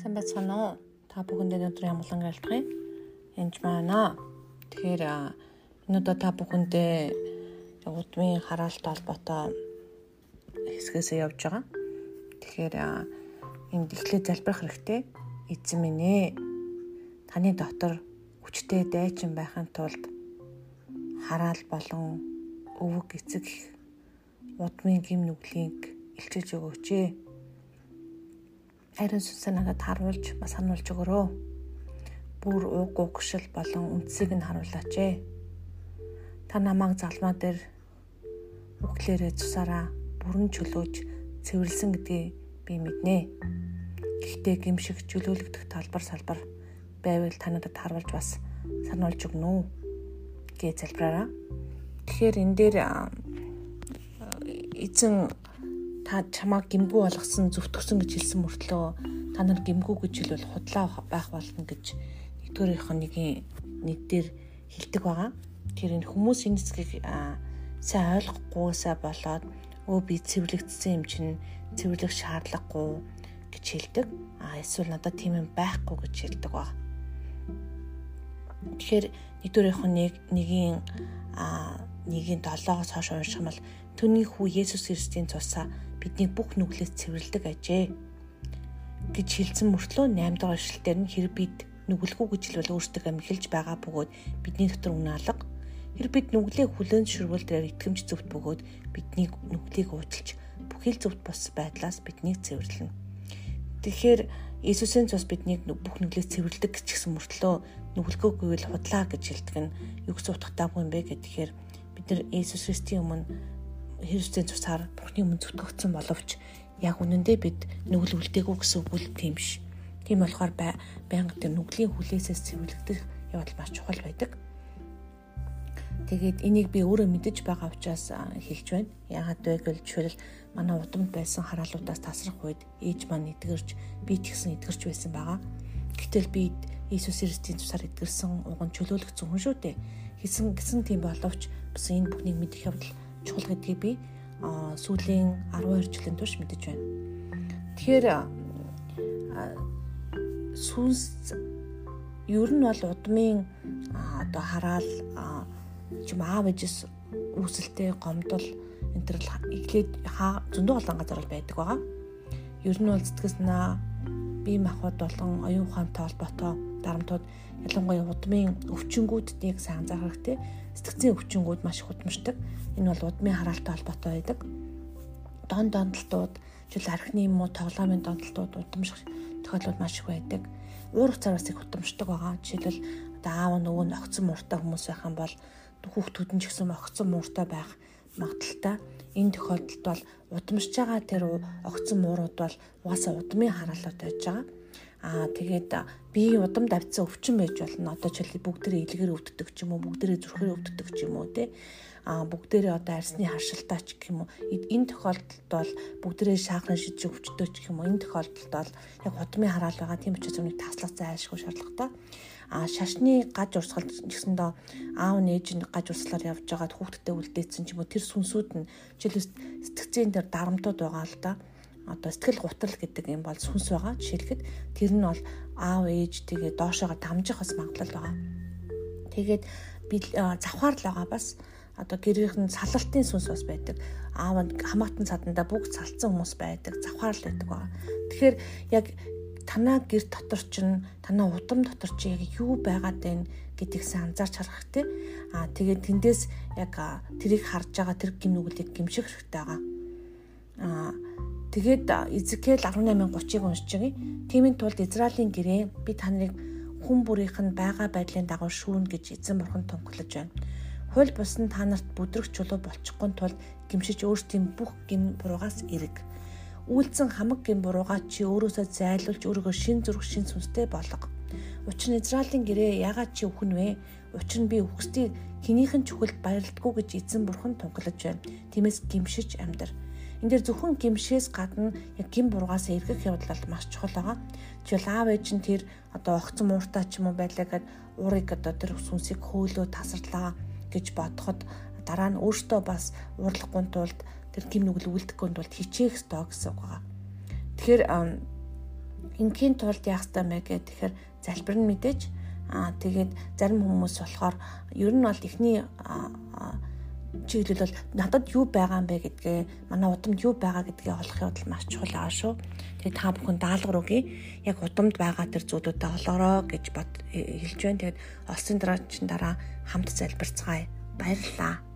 Сайн байцгаана уу? Та бүхэндээ өнөөдөр ямглан айлтгая. Энд байна. Тэгэхээр энэ удаа та бүхэндээ удмын хараалт холбоотой хэсгээсээ явж байгаа. Тэгэхээр энд эхлээд залбирах хэрэгтэй. Эзэн минь ээ. Таны дотор хүчтэй дайчин байхын тулд хараал болон өвөг эцэг удмын гим нүглийг илчиж өгөөч ээ Харин сүнсээ надад харуулж бас сануулж өгөрөө. Бүр ууг угшил болон үндсийг нь харуулаач ээ. Та намайг залмаа дээр үглээрээ цусараа бүрэн чөлөөж цэвэрлсэн гэдгийг би мэднэ. Гэхдээ гимшиг чөлөөлөгдөх талбар салбар байвал та надад харуулж бас сануулж өгнө үү гэж залбираараа. Тэгэхээр энэ дээр эзэн та чамаа гимгүү болгосон зүвтгсэн гэж хэлсэн мөртлөө та нар гимгүү гэж хэлвэл худлаа байх болно гэж нэгдүгээрийнх нь нэгийн нэг дээр хэлдэг байгаа. Тэр энэ хүмүүс энэ зэгийг сайн ойлгохгүйсаа болоод өө би цэвэрлэгдсэн юм чинь цэвэрлэх шаардлагагүй гэж хэлдэг. А эсвэл надад тийм юм байхгүй гэж хэлдэг баг. Тэгэхээр нэгдүгээрийнх нь нэг нэгийн а нэгийн 7-оос хойш унших юм бол түүний хүү Есүс Христийн цусаа бидний бүх нүглээс цэвэрлдэг ажээ гэж хэлсэн мөртлөө 8 дахь ишлэлээр нь хэрэг бид нүгэлгүй гэж хэлвэл өөрсдөө амхилж байгаа бөгөөд бидний дотор үнэ алга хэрэг бид нүглээ хүлэн зөвшөөрвөл дээр итгэмж зөвт бөгөөд бидний нүглийг уучлж бүхэл зөвт бос байдлаас биднийг цэвэрлэнэ. Тэгэхээр Иесусийн цус биднийг бүх нүглээс цэвэрлдэг гэсэн мөртлөө нүгэлгүйгүй л худлаа гэж хэлдэг нь юу гэсэн утгатайгүй юм бэ гэхээр бид нар Иесус Христийн өмнө Христийн цусаар Бурхны өмнө зүтгэгдсэн боловч яг үнэндээ бид нүгэл үлдээгүү гэсэн үг л тийм биш. Тийм болохоор байнга тэр нүглийн хүлээсээс цэвэрлэгдэх явдал маш чухал байдаг. Тэгээд энийг би өөрөө мэдэж байгаа учраас хэлж байна. Яагаад вэ гэвэл жишээл манай удамд байсан хараалуудаас тасрах үед ээж маань эдгэрч би ч гэсэн эдгэрч байсан байгаа. Гэтэл би Иесус Христийн тусаар эдгэрсэн уган чөлөөлөгдсөн хүн шүү дээ. Хэсэн гисэн тийм боловч бас энэ бүхнийг мэдэх явдал чухал гэдгийг би сүүлийн 12 жилийн турш мэдэж байна. Тэгэхээр сүнс ер нь бол удмын одоо хараал чим аав ээжс үүсэлтэй гомдол энэ төр эхлээд зөндөө олон газар байдаг байгаа. Ер нь бол сэтгэл санаа бие махбод болон оюун ухаантай холбоотой дарамтууд ялангуяа удмын өвчнгүүдийг сайн анзаарах хэрэгтэй. Сэтгцийн өвчнгүүд маш их удамшдаг. Энэ бол удмын хараалтай холбоотой байдаг. Дон дондолтууд, жил архины юм уу тоглоомын дондолтууд удамших тохиолдол маш их байдаг. Уур уцаар бас их удамшдаг байгаа. Жишээлбэл одоо аав нөгөө нь огцон мууртай хүмүүс байх юм бол хүүхдүүд нь ч гэсэн огцон мууртай байх магадaltaй. Энэ тохиолдолд бол удамшиж байгаа тэр огцон муурууд бол угаасаа удмын хараалууд байж байгаа Аа тэгээд би удам давцсан өвчин байж болно. Одоо ч бүгдээрээ илгээр өвддөг ч юм уу, бүгдээрээ зүрхээр өвддөг ч юм уу те. Аа бүгдээрээ одоо арсны харшилтаа ч гэх юм уу. Энэ тохиолдолд бол бүгдээрээ шаагрын шижиг өвчтөө ч гэх юм уу. Энэ тохиолдолд бол яг удмын хараал байгаа. Тийм учраас өмнө таслах зайлшгүй шаардлагатай. А шашны гаж урсгал гэсэндээ аав нээж нь гаж урсгалаар явж байгаад хүүхдтэй үлдээсэн ч юм уу тэр сүнсүүд нь жишээлбэл сэтгцийн дээр дарамтууд байгаа л да одоо сэтгэл гутрал гэдэг юм бол сүнс байгаа. Жишээлхэд тэр нь бол аав ээж тэгээ доошоогоо дамжих бас магадлал байгаа. Тэгээд би завхаар л байгаа бас одоо гэрийнхэн салалтын сүнс бас байдаг. Аав хамаатан цаданда бүгд салцсан хүмүүс байдаг. Завхаар л байдаг байгаа. Тэгэхээр яг танаа гэр дотор чинь танаа удам дотор чи яг юу байгаад байна гэдгийгсээ анзаарч харах хэрэгтэй. Аа тэгээд тэндээс яг тэрийг харж байгаа тэр гинүглийг гимших хэрэгтэй байгаа. Аа Тэгээд Изекэл 18:30-ыг уншиж байгаа. Тиймийн тулд Израилийн гэрээ би та нарыг хүн бүрийнх нь байгаа байдлын дагуу шүүн гэж эзэн бурхан тунхаглаж байна. Хууль бус нь та нарт бүдрэх чулуу болчихгүй тул гимшиж өөрсдийн бүх гим буруугаас эрэг. Үйлцэн хамаг гим буруугаа чи өөрөөсөө зайлуулж өөрийгөө шин зүрх шин сүнстэй болгоо. Учир нь Израилийн гэрээ ягаад чи өхөн вэ? Учир нь би өгсдийг хинийхэн чөхөлд баярлдаггүй гэж эзэн бурхан тунхаглаж байна. Тиймээс гимшиж амьдр. Энд дээр зөвхөн гимшээс гадна яг гим бургаас эргэх явдал маш чухал байгаа. Жишээл аав ээж нь тэр одоо огцон мууртай ч юм уу байлаа гэд уурыг одоо тэр сүнсийг хөөлөө тасарлаа гэж бодоход дараа нь өөртөө бас уурлахгүй тулд тэр гим нүгэл үлдэхгүй тулд хичээх ёстой гэсэн үг байгаа. Тэгэхээр ингийн тулд яах ёстой мэ гэх тэгэхээр залбир нь мэдээж аа тэгээд зарим хүмүүс болохоор ер нь бол эхний чиглэл бол надад юу байгаа юм бэ гэдгээ манай удамд юу байгаа гэдгээ олох явдал маш чухал аа шүү. Тэгээд та бүхэн даалгавар өгье. Яг удамд байгаа тэр зүйлүүдээ олоорой гэж бод хэлж байна. Тэгээд олсон дараа чин дараа хамт залбирцгаая. Баярлалаа.